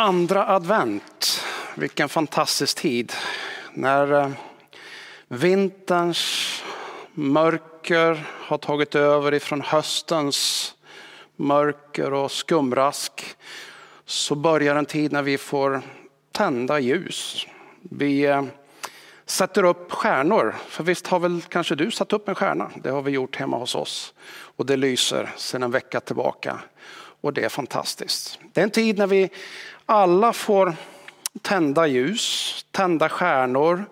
Andra advent, vilken fantastisk tid. När eh, vinterns mörker har tagit över ifrån höstens mörker och skumrask så börjar en tid när vi får tända ljus. Vi eh, sätter upp stjärnor, för visst har väl kanske du satt upp en stjärna? Det har vi gjort hemma hos oss och det lyser sedan en vecka tillbaka och det är fantastiskt. Det är en tid när vi alla får tända ljus, tända stjärnor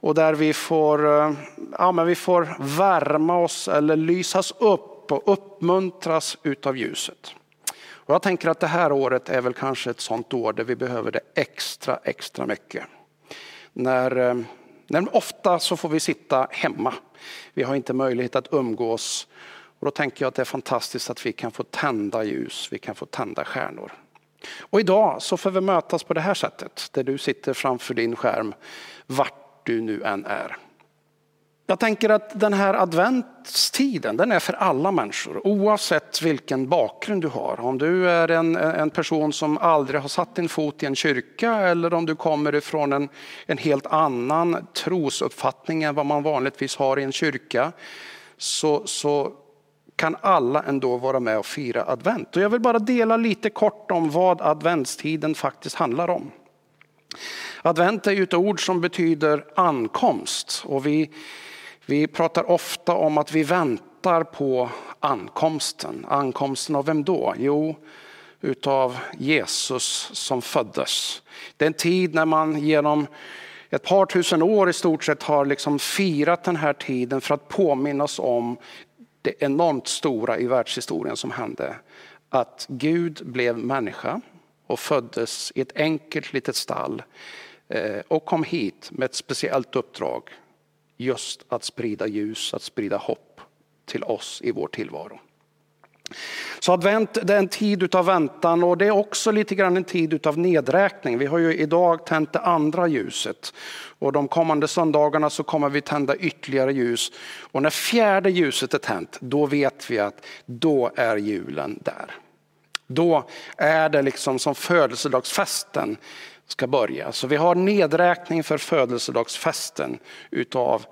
och där vi får, eh, ja, men vi får värma oss eller lysas upp och uppmuntras utav ljuset. Och jag tänker att det här året är väl kanske ett sånt år där vi behöver det extra, extra mycket. När, eh, när ofta så får vi sitta hemma. Vi har inte möjlighet att umgås. Och då tänker jag att det är fantastiskt att vi kan få tända ljus, vi kan få tända stjärnor. Och idag så får vi mötas på det här sättet, där du sitter framför din skärm, vart du nu än är. Jag tänker att den här adventstiden, den är för alla människor, oavsett vilken bakgrund du har. Om du är en, en person som aldrig har satt din fot i en kyrka eller om du kommer ifrån en, en helt annan trosuppfattning än vad man vanligtvis har i en kyrka, så, så kan alla ändå vara med och fira advent. Och jag vill bara dela lite kort om vad adventstiden faktiskt handlar om. Advent är ju ett ord som betyder ankomst och vi, vi pratar ofta om att vi väntar på ankomsten. Ankomsten av vem då? Jo, utav Jesus som föddes. Det är en tid när man genom ett par tusen år i stort sett har liksom firat den här tiden för att påminnas om det enormt stora i världshistorien som hände. Att Gud blev människa och föddes i ett enkelt litet stall eh, och kom hit med ett speciellt uppdrag. Just att sprida ljus, att sprida hopp till oss i vår tillvaro. Så advent det är en tid av väntan och det är också lite grann en tid av nedräkning. Vi har ju idag tänt det andra ljuset och de kommande söndagarna så kommer vi tända ytterligare ljus. Och när fjärde ljuset är tänt, då vet vi att då är julen där. Då är det liksom som födelsedagsfesten ska börja. Så vi har nedräkning för födelsedagsfesten utav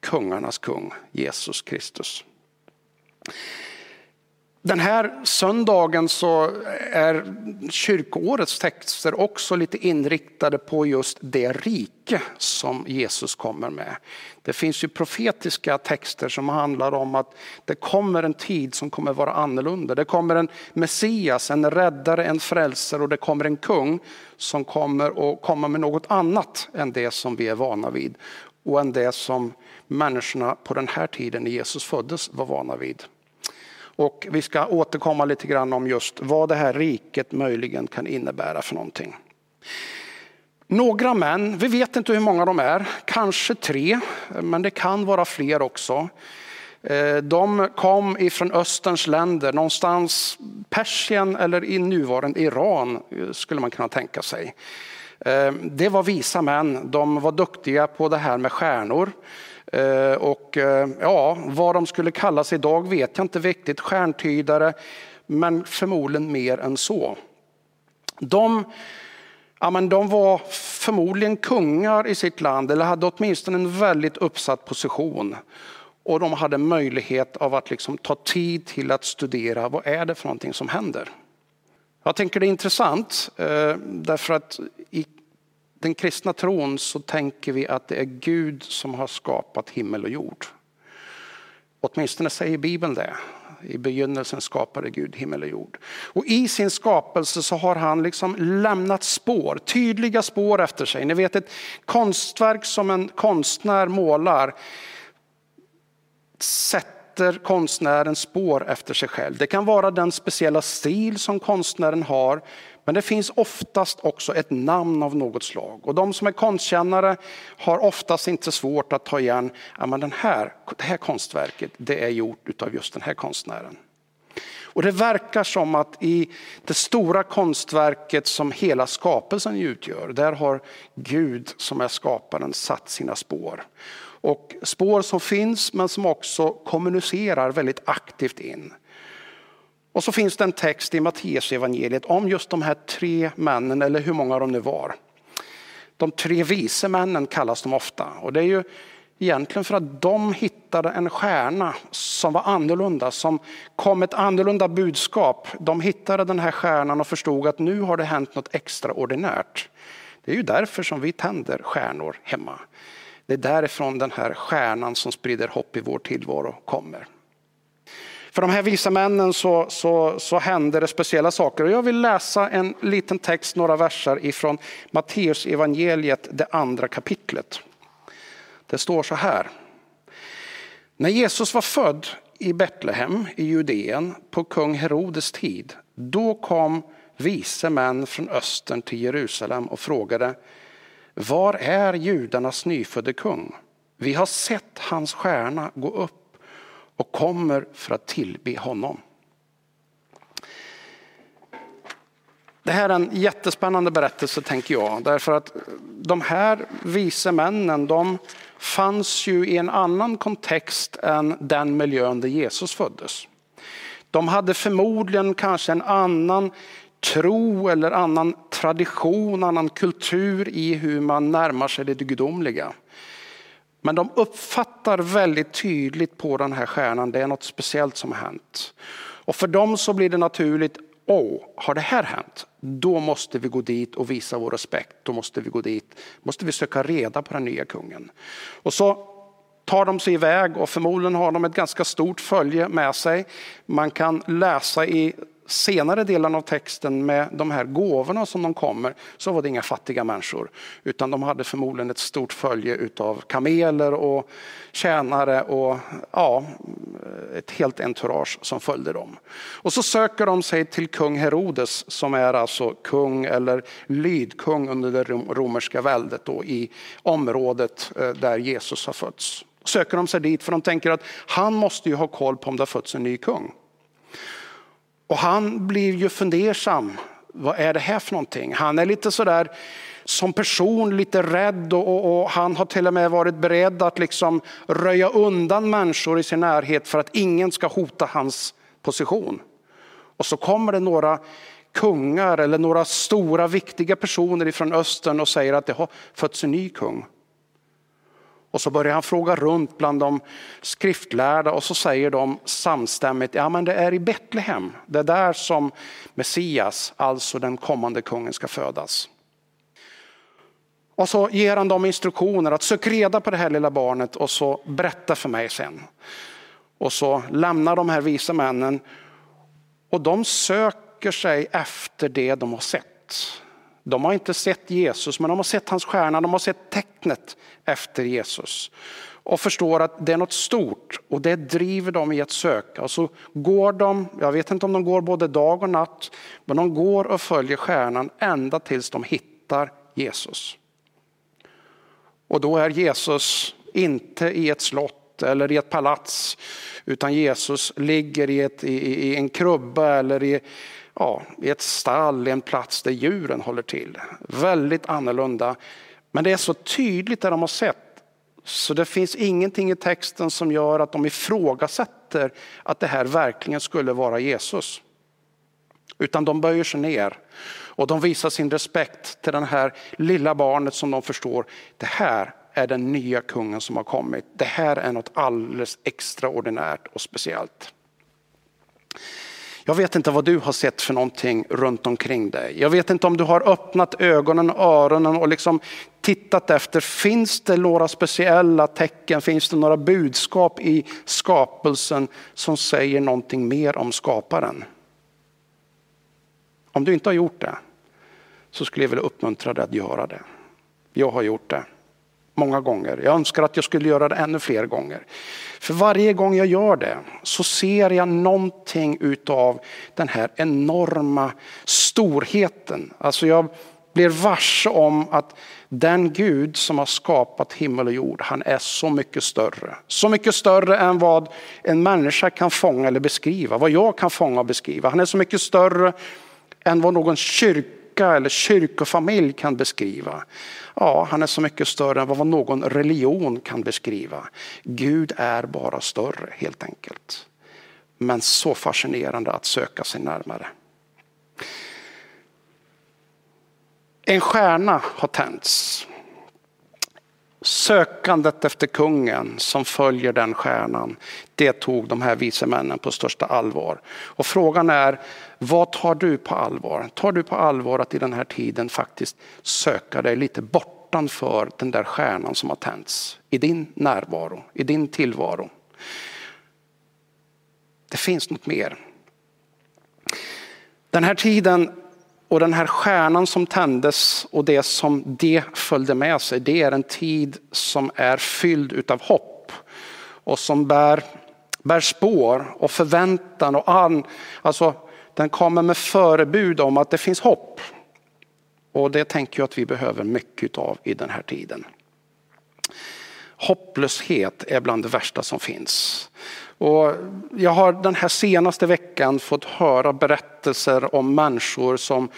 kungarnas kung Jesus Kristus. Den här söndagen så är kyrkoårets texter också lite inriktade på just det rike som Jesus kommer med. Det finns ju profetiska texter som handlar om att det kommer en tid som kommer vara annorlunda. Det kommer en Messias, en räddare, en frälsare och det kommer en kung som kommer att komma med något annat än det som vi är vana vid och än det som människorna på den här tiden när Jesus föddes var vana vid. Och vi ska återkomma lite grann om just vad det här riket möjligen kan innebära för någonting. Några män, vi vet inte hur många de är, kanske tre, men det kan vara fler också. Eh, de kom ifrån Österns länder, någonstans Persien eller i nuvarande Iran eh, skulle man kunna tänka sig. Eh, det var visa män, de var duktiga på det här med stjärnor. Eh, och eh, ja, vad de skulle kallas idag vet jag inte riktigt, stjärntydare, men förmodligen mer än så. De, ja, men de var förmodligen kungar i sitt land eller hade åtminstone en väldigt uppsatt position. Och de hade möjlighet av att liksom ta tid till att studera vad är det för någonting som händer. Jag tänker det är intressant eh, därför att den kristna tron så tänker vi att det är Gud som har skapat himmel och jord. Åtminstone säger Bibeln det. I begynnelsen skapade Gud himmel och jord. Och i sin skapelse så har han liksom lämnat spår, tydliga spår efter sig. Ni vet ett konstverk som en konstnär målar sätter konstnären spår efter sig själv. Det kan vara den speciella stil som konstnären har, men det finns oftast också ett namn av något slag. Och de som är konstkännare har oftast inte svårt att ta igen, ja, men den här, det här konstverket det är gjort av just den här konstnären. Och det verkar som att i det stora konstverket som hela skapelsen utgör, där har Gud som är skaparen satt sina spår. Och spår som finns men som också kommunicerar väldigt aktivt in. Och så finns det en text i Matteus evangeliet om just de här tre männen, eller hur många de nu var. De tre vise männen kallas de ofta. Och det är ju egentligen för att de hittade en stjärna som var annorlunda, som kom ett annorlunda budskap. De hittade den här stjärnan och förstod att nu har det hänt något extraordinärt. Det är ju därför som vi tänder stjärnor hemma. Det är därifrån den här stjärnan som sprider hopp i vår tillvaro kommer. För de här visa männen så, så, så hände det speciella saker. Och jag vill läsa en liten text, några verser ifrån Matteus evangeliet, det andra kapitlet. Det står så här. När Jesus var född i Betlehem i Judeen på kung Herodes tid, då kom vise män från östern till Jerusalem och frågade Var är judarnas nyfödde kung? Vi har sett hans stjärna gå upp och kommer för att tillbe honom. Det här är en jättespännande berättelse tänker jag, därför att de här vise männen, de fanns ju i en annan kontext än den miljön där Jesus föddes. De hade förmodligen kanske en annan tro eller annan tradition, annan kultur i hur man närmar sig det gudomliga. Men de uppfattar väldigt tydligt på den här stjärnan, det är något speciellt som har hänt. Och för dem så blir det naturligt, åh, har det här hänt? Då måste vi gå dit och visa vår respekt. Då måste vi gå dit, måste vi söka reda på den nya kungen. Och så tar de sig iväg och förmodligen har de ett ganska stort följe med sig. Man kan läsa i senare delen av texten med de här gåvorna som de kommer så var det inga fattiga människor. Utan de hade förmodligen ett stort följe utav kameler och tjänare och ja, ett helt entourage som följde dem. Och så söker de sig till kung Herodes som är alltså kung eller lydkung under det romerska väldet då, i området eh, där Jesus har fötts. Söker de sig dit för de tänker att han måste ju ha koll på om det har fötts en ny kung. Och han blir ju fundersam. Vad är det här för någonting? Han är lite sådär som person lite rädd och, och, och, han har till och med varit beredd att liksom röja undan människor i sin närhet för att ingen ska hota hans position. Och så kommer det några kungar eller några stora viktiga personer ifrån östern och säger att det har fötts en ny kung. Och så börjar han fråga runt bland de skriftlärda och så säger de samstämmigt, ja men det är i Betlehem, det är där som Messias, alltså den kommande kungen ska födas. Och så ger han dem instruktioner att söka reda på det här lilla barnet och så berätta för mig sen. Och så lämnar de här visa männen och de söker sig efter det de har sett. De har inte sett Jesus, men de har sett hans stjärna, de har sett tecknet efter Jesus. Och förstår att det är något stort och det driver dem i att söka. Och så går de, jag vet inte om de går både dag och natt, men de går och följer stjärnan ända tills de hittar Jesus. Och då är Jesus inte i ett slott eller i ett palats, utan Jesus ligger i, ett, i, i en krubba eller i ja, i ett stall, en plats där djuren håller till. Väldigt annorlunda. Men det är så tydligt det de har sett. Så det finns ingenting i texten som gör att de ifrågasätter att det här verkligen skulle vara Jesus. Utan de böjer sig ner och de visar sin respekt till det här lilla barnet som de förstår, det här är den nya kungen som har kommit. Det här är något alldeles extraordinärt och speciellt. Jag vet inte vad du har sett för någonting runt omkring dig. Jag vet inte om du har öppnat ögonen och öronen och liksom tittat efter, finns det några speciella tecken, finns det några budskap i skapelsen som säger någonting mer om skaparen? Om du inte har gjort det så skulle jag vilja uppmuntra dig att göra det. Jag har gjort det många gånger. Jag önskar att jag skulle göra det ännu fler gånger. För varje gång jag gör det så ser jag någonting utav den här enorma storheten. Alltså jag blir varse om att den Gud som har skapat himmel och jord, han är så mycket större. Så mycket större än vad en människa kan fånga eller beskriva, vad jag kan fånga och beskriva. Han är så mycket större än vad någon kyrka eller kyrkofamilj kan beskriva. Ja, han är så mycket större än vad någon religion kan beskriva. Gud är bara större helt enkelt. men så fascinerande att söka sig närmare. En stjärna har tänts. Sökandet efter kungen som följer den stjärnan, det tog de här vise männen på största allvar. Och frågan är, vad tar du på allvar? Tar du på allvar att i den här tiden faktiskt söka dig lite bortanför den där stjärnan som har tänts? I din närvaro, i din tillvaro. Det finns något mer. Den här tiden och den här stjärnan som tändes och det som det följde med sig, det är en tid som är fylld utav hopp och som bär, bär spår och förväntan och an, alltså den kommer med förebud om att det finns hopp. Och det tänker jag att vi behöver mycket av i den här tiden. Hopplöshet är bland det värsta som finns. Och jag har den här senaste veckan fått höra berättelser om människor som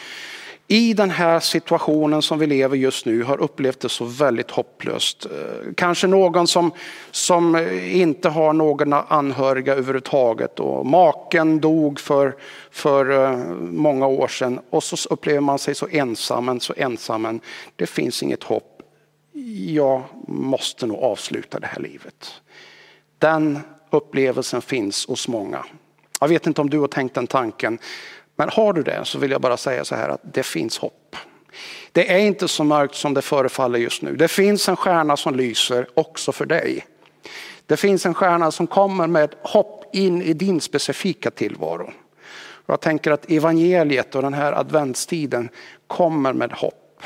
i den här situationen som vi lever just nu har upplevt det så väldigt hopplöst. Eh, kanske någon som, som inte har några anhöriga överhuvudtaget och maken dog för, för eh, många år sedan och så upplever man sig så ensam, så ensam. Det finns inget hopp. Jag måste nog avsluta det här livet. Den upplevelsen finns hos många. Jag vet inte om du har tänkt den tanken, men har du det så vill jag bara säga så här att det finns hopp. Det är inte så mörkt som det förefaller just nu. Det finns en stjärna som lyser också för dig. Det finns en stjärna som kommer med hopp in i din specifika tillvaro. Jag tänker att evangeliet och den här adventstiden kommer med hopp.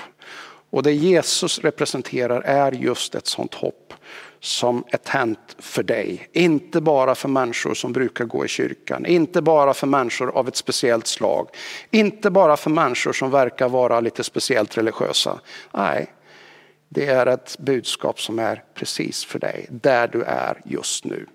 Och det Jesus representerar är just ett sånt hopp som är tänt för dig. Inte bara för människor som brukar gå i kyrkan, inte bara för människor av ett speciellt slag, inte bara för människor som verkar vara lite speciellt religiösa. Nej, det är ett budskap som är precis för dig, där du är just nu.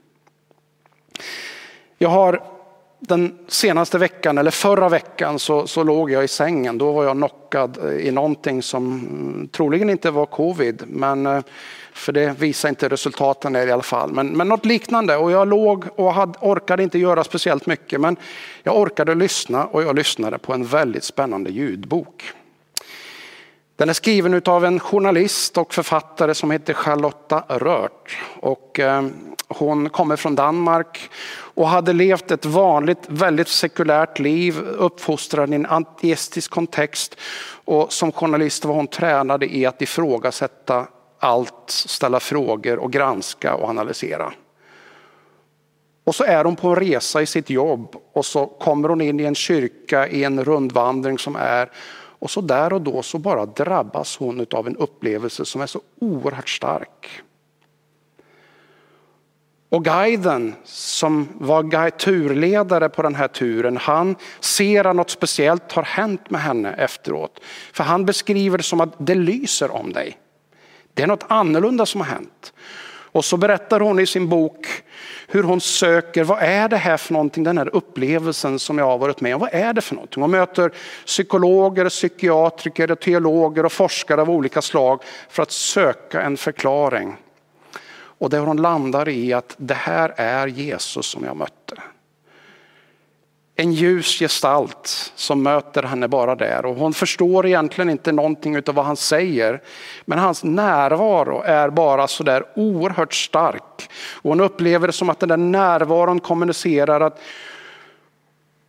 Jag har den senaste veckan, eller förra veckan, så, så låg jag i sängen. Då var jag knockad eh, i någonting som mm, troligen inte var covid, men eh, för det visar inte resultaten i alla fall. Men, men något liknande och jag låg och hade, orkade inte göra speciellt mycket men jag orkade lyssna och jag lyssnade på en väldigt spännande ljudbok. Den är skriven av en journalist och författare som heter Charlotta Rört. Och, eh, hon kommer från Danmark och hade levt ett vanligt, väldigt sekulärt liv, uppfostrad i en ateistisk kontext. Och som journalist var hon tränad i att ifrågasätta allt, ställa frågor och granska och analysera. Och så är hon på en resa i sitt jobb och så kommer hon in i en kyrka i en rundvandring som är och så där och då så bara drabbas hon av en upplevelse som är så oerhört stark. Och guiden som var turledare på den här turen, han ser att något speciellt har hänt med henne efteråt. För han beskriver det som att det lyser om dig. Det är något annorlunda som har hänt. Och så berättar hon i sin bok hur hon söker, vad är det här för någonting, den här upplevelsen som jag har varit med om, vad är det för någonting? Hon möter psykologer, psykiatriker, teologer och forskare av olika slag för att söka en förklaring. Och där hon landar i att det här är Jesus som jag mött en ljus gestalt som möter henne bara där. Och hon förstår egentligen inte någonting av vad han säger. Men hans närvaro är bara så där oerhört stark. Och hon upplever det som att den där närvaron kommunicerar att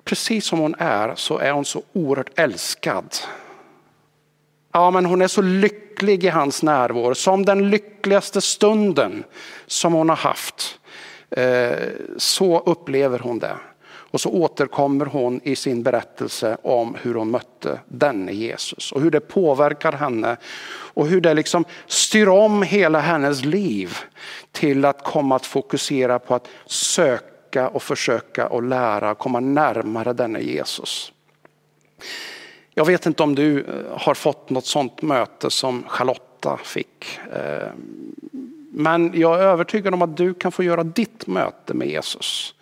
precis som hon är så är hon så oerhört älskad. Ja, men hon är så lycklig i hans närvaro, som den lyckligaste stunden som hon har haft. Eh, så upplever hon det. Och så återkommer hon i sin berättelse om hur hon mötte denne Jesus och hur det påverkar henne och hur det liksom styr om hela hennes liv till att komma att fokusera på att söka och försöka och lära komma närmare denne Jesus. Jag vet inte om du eh, har fått något sånt möte som Charlotta fick. Eh, men jag är övertygad om att du kan få göra ditt möte med Jesus.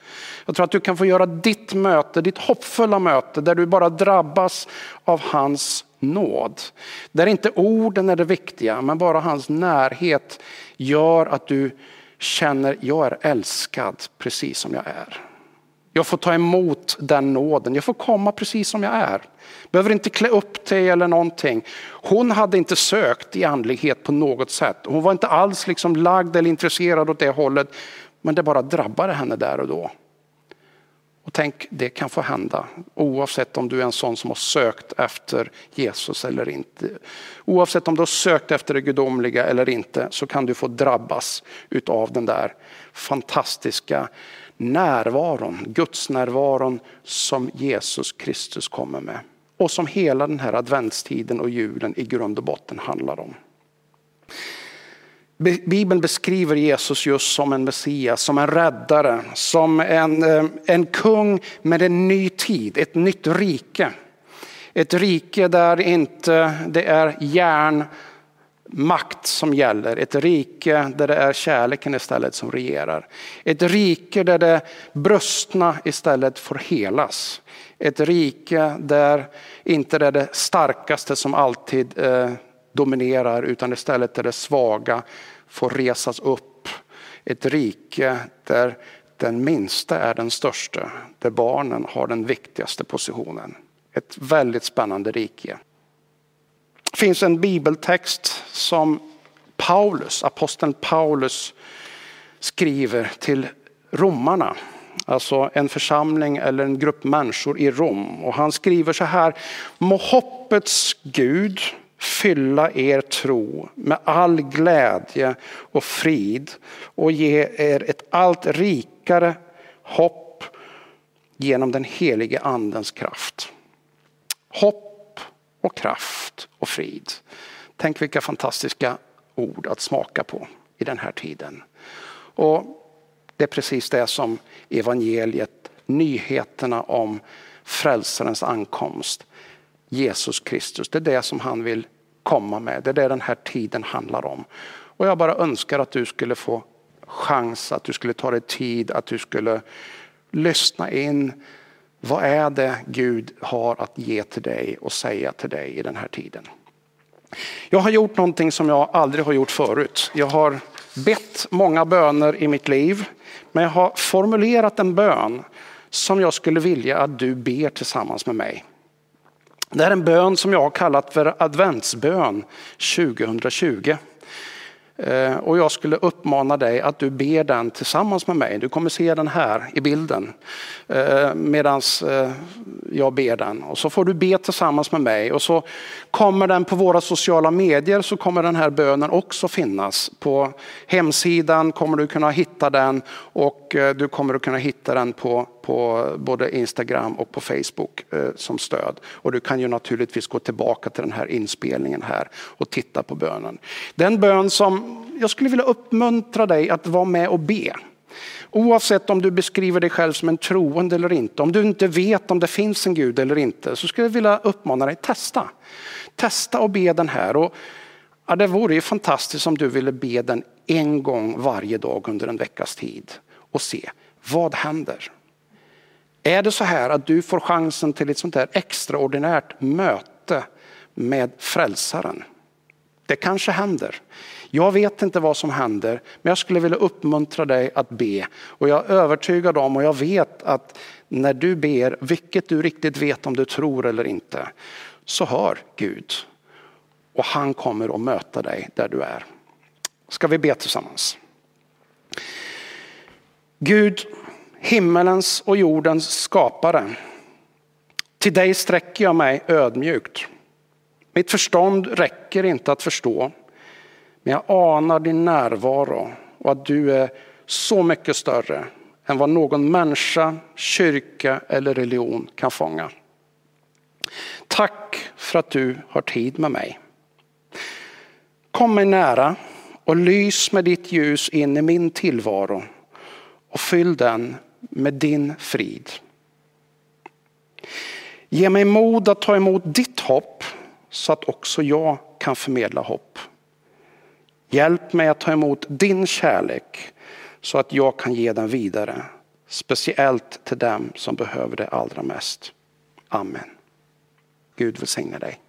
Jag tror att du kan få göra ditt möte, ditt hoppfulla möte, där du bara drabbas av hans nåd. Där inte orden är det viktiga, men bara hans närhet gör att du känner, jag är älskad precis som jag är. Jag får ta emot den nåden. Jag får komma precis som jag är. Behöver inte klä upp dig eller någonting. Hon hade inte sökt i andlighet på något sätt. Hon var inte alls liksom lagd eller intresserad åt det hållet. Men det bara drabbade henne där och då. Och tänk, det kan få hända oavsett om du är en sån som har sökt efter Jesus eller inte. Oavsett om du har sökt efter det gudomliga eller inte så kan du få drabbas utav den där fantastiska närvaron, Guds närvaron som Jesus Kristus kommer med. Och som hela den här adventstiden och julen i grund och botten handlar om. Bibeln beskriver Jesus just som en Messias, som en räddare, som en, eh, en kung med en ny tid, ett nytt rike. Ett rike där inte det är järnmakt som gäller, ett rike där det är kärleken istället som regerar. Ett rike där det brustna istället får helas. Ett rike där inte det är det starkaste som alltid eh, dominerar utan istället där det svaga får resas upp. Ett rike där den minsta är den största, där barnen har den viktigaste positionen. Ett väldigt spännande rike. Det finns en bibeltext som Paulus, aposteln Paulus skriver till romarna. Alltså en församling eller en grupp människor i Rom. Och han skriver så här. Må hoppets Gud fylla er tro med all glädje och frid och ge er ett allt rikare hopp genom den helige andens kraft. Hopp och kraft och frid. Tänk vilka fantastiska ord att smaka på i den här tiden. Och det är precis det som evangeliet, nyheterna om frälsarens ankomst Jesus Kristus. Det är det som han vill komma med. Det är det den här tiden handlar om. Och jag bara önskar att du skulle få chans, att du skulle ta dig tid, att du skulle lyssna in. Vad är det Gud har att ge till dig och säga till dig i den här tiden? Jag har gjort någonting som jag aldrig har gjort förut. Jag har bett många böner i mitt liv, men jag har formulerat en bön som jag skulle vilja att du ber tillsammans med mig. Det är en bön som jag har kallat för adventsbön 2020. Eh, och jag skulle uppmana dig att du ber den tillsammans med mig. Du kommer se den här i bilden eh, medan eh, jag ber den. Och så får du be tillsammans med mig och så kommer den på våra sociala medier så kommer den här bönen också finnas. På hemsidan kommer du kunna hitta den och du kommer att kunna hitta den på, på både Instagram och på Facebook eh, som stöd. Och du kan ju naturligtvis gå tillbaka till den här inspelningen här och titta på bönen. Den bön som jag skulle vilja uppmuntra dig att vara med och be. Oavsett om du beskriver dig själv som en troende eller inte, om du inte vet om det finns en Gud eller inte, så skulle jag vilja uppmana dig, testa. Testa och be den här. Och, ja, det vore ju fantastiskt om du ville be den en gång varje dag under en veckas tid och se, vad händer? Är det så här att du får chansen till ett sånt här extraordinärt möte med frälsaren? Det kanske händer. Jag vet inte vad som händer, men jag skulle vilja uppmuntra dig att be. Och jag är övertygad om och jag vet att när du ber, vilket du riktigt vet om du tror eller inte, så hör Gud. Och han kommer att möta dig där du är. Ska vi be tillsammans? Gud, himmelens och jordens skapare. Till dig sträcker jag mig ödmjukt. Mitt förstånd räcker inte att förstå. Men jag anar din närvaro och att du är så mycket större än vad någon människa, kyrka eller religion kan fånga. Tack för att du har tid med mig. Kom mig nära och lys med ditt ljus in i min tillvaro och fyll den med din frid. Ge mig mod att ta emot ditt hopp så att också jag kan förmedla hopp. Hjälp mig att ta emot din kärlek så att jag kan ge den vidare. Speciellt till dem som behöver det allra mest. Amen. Gud välsigne dig.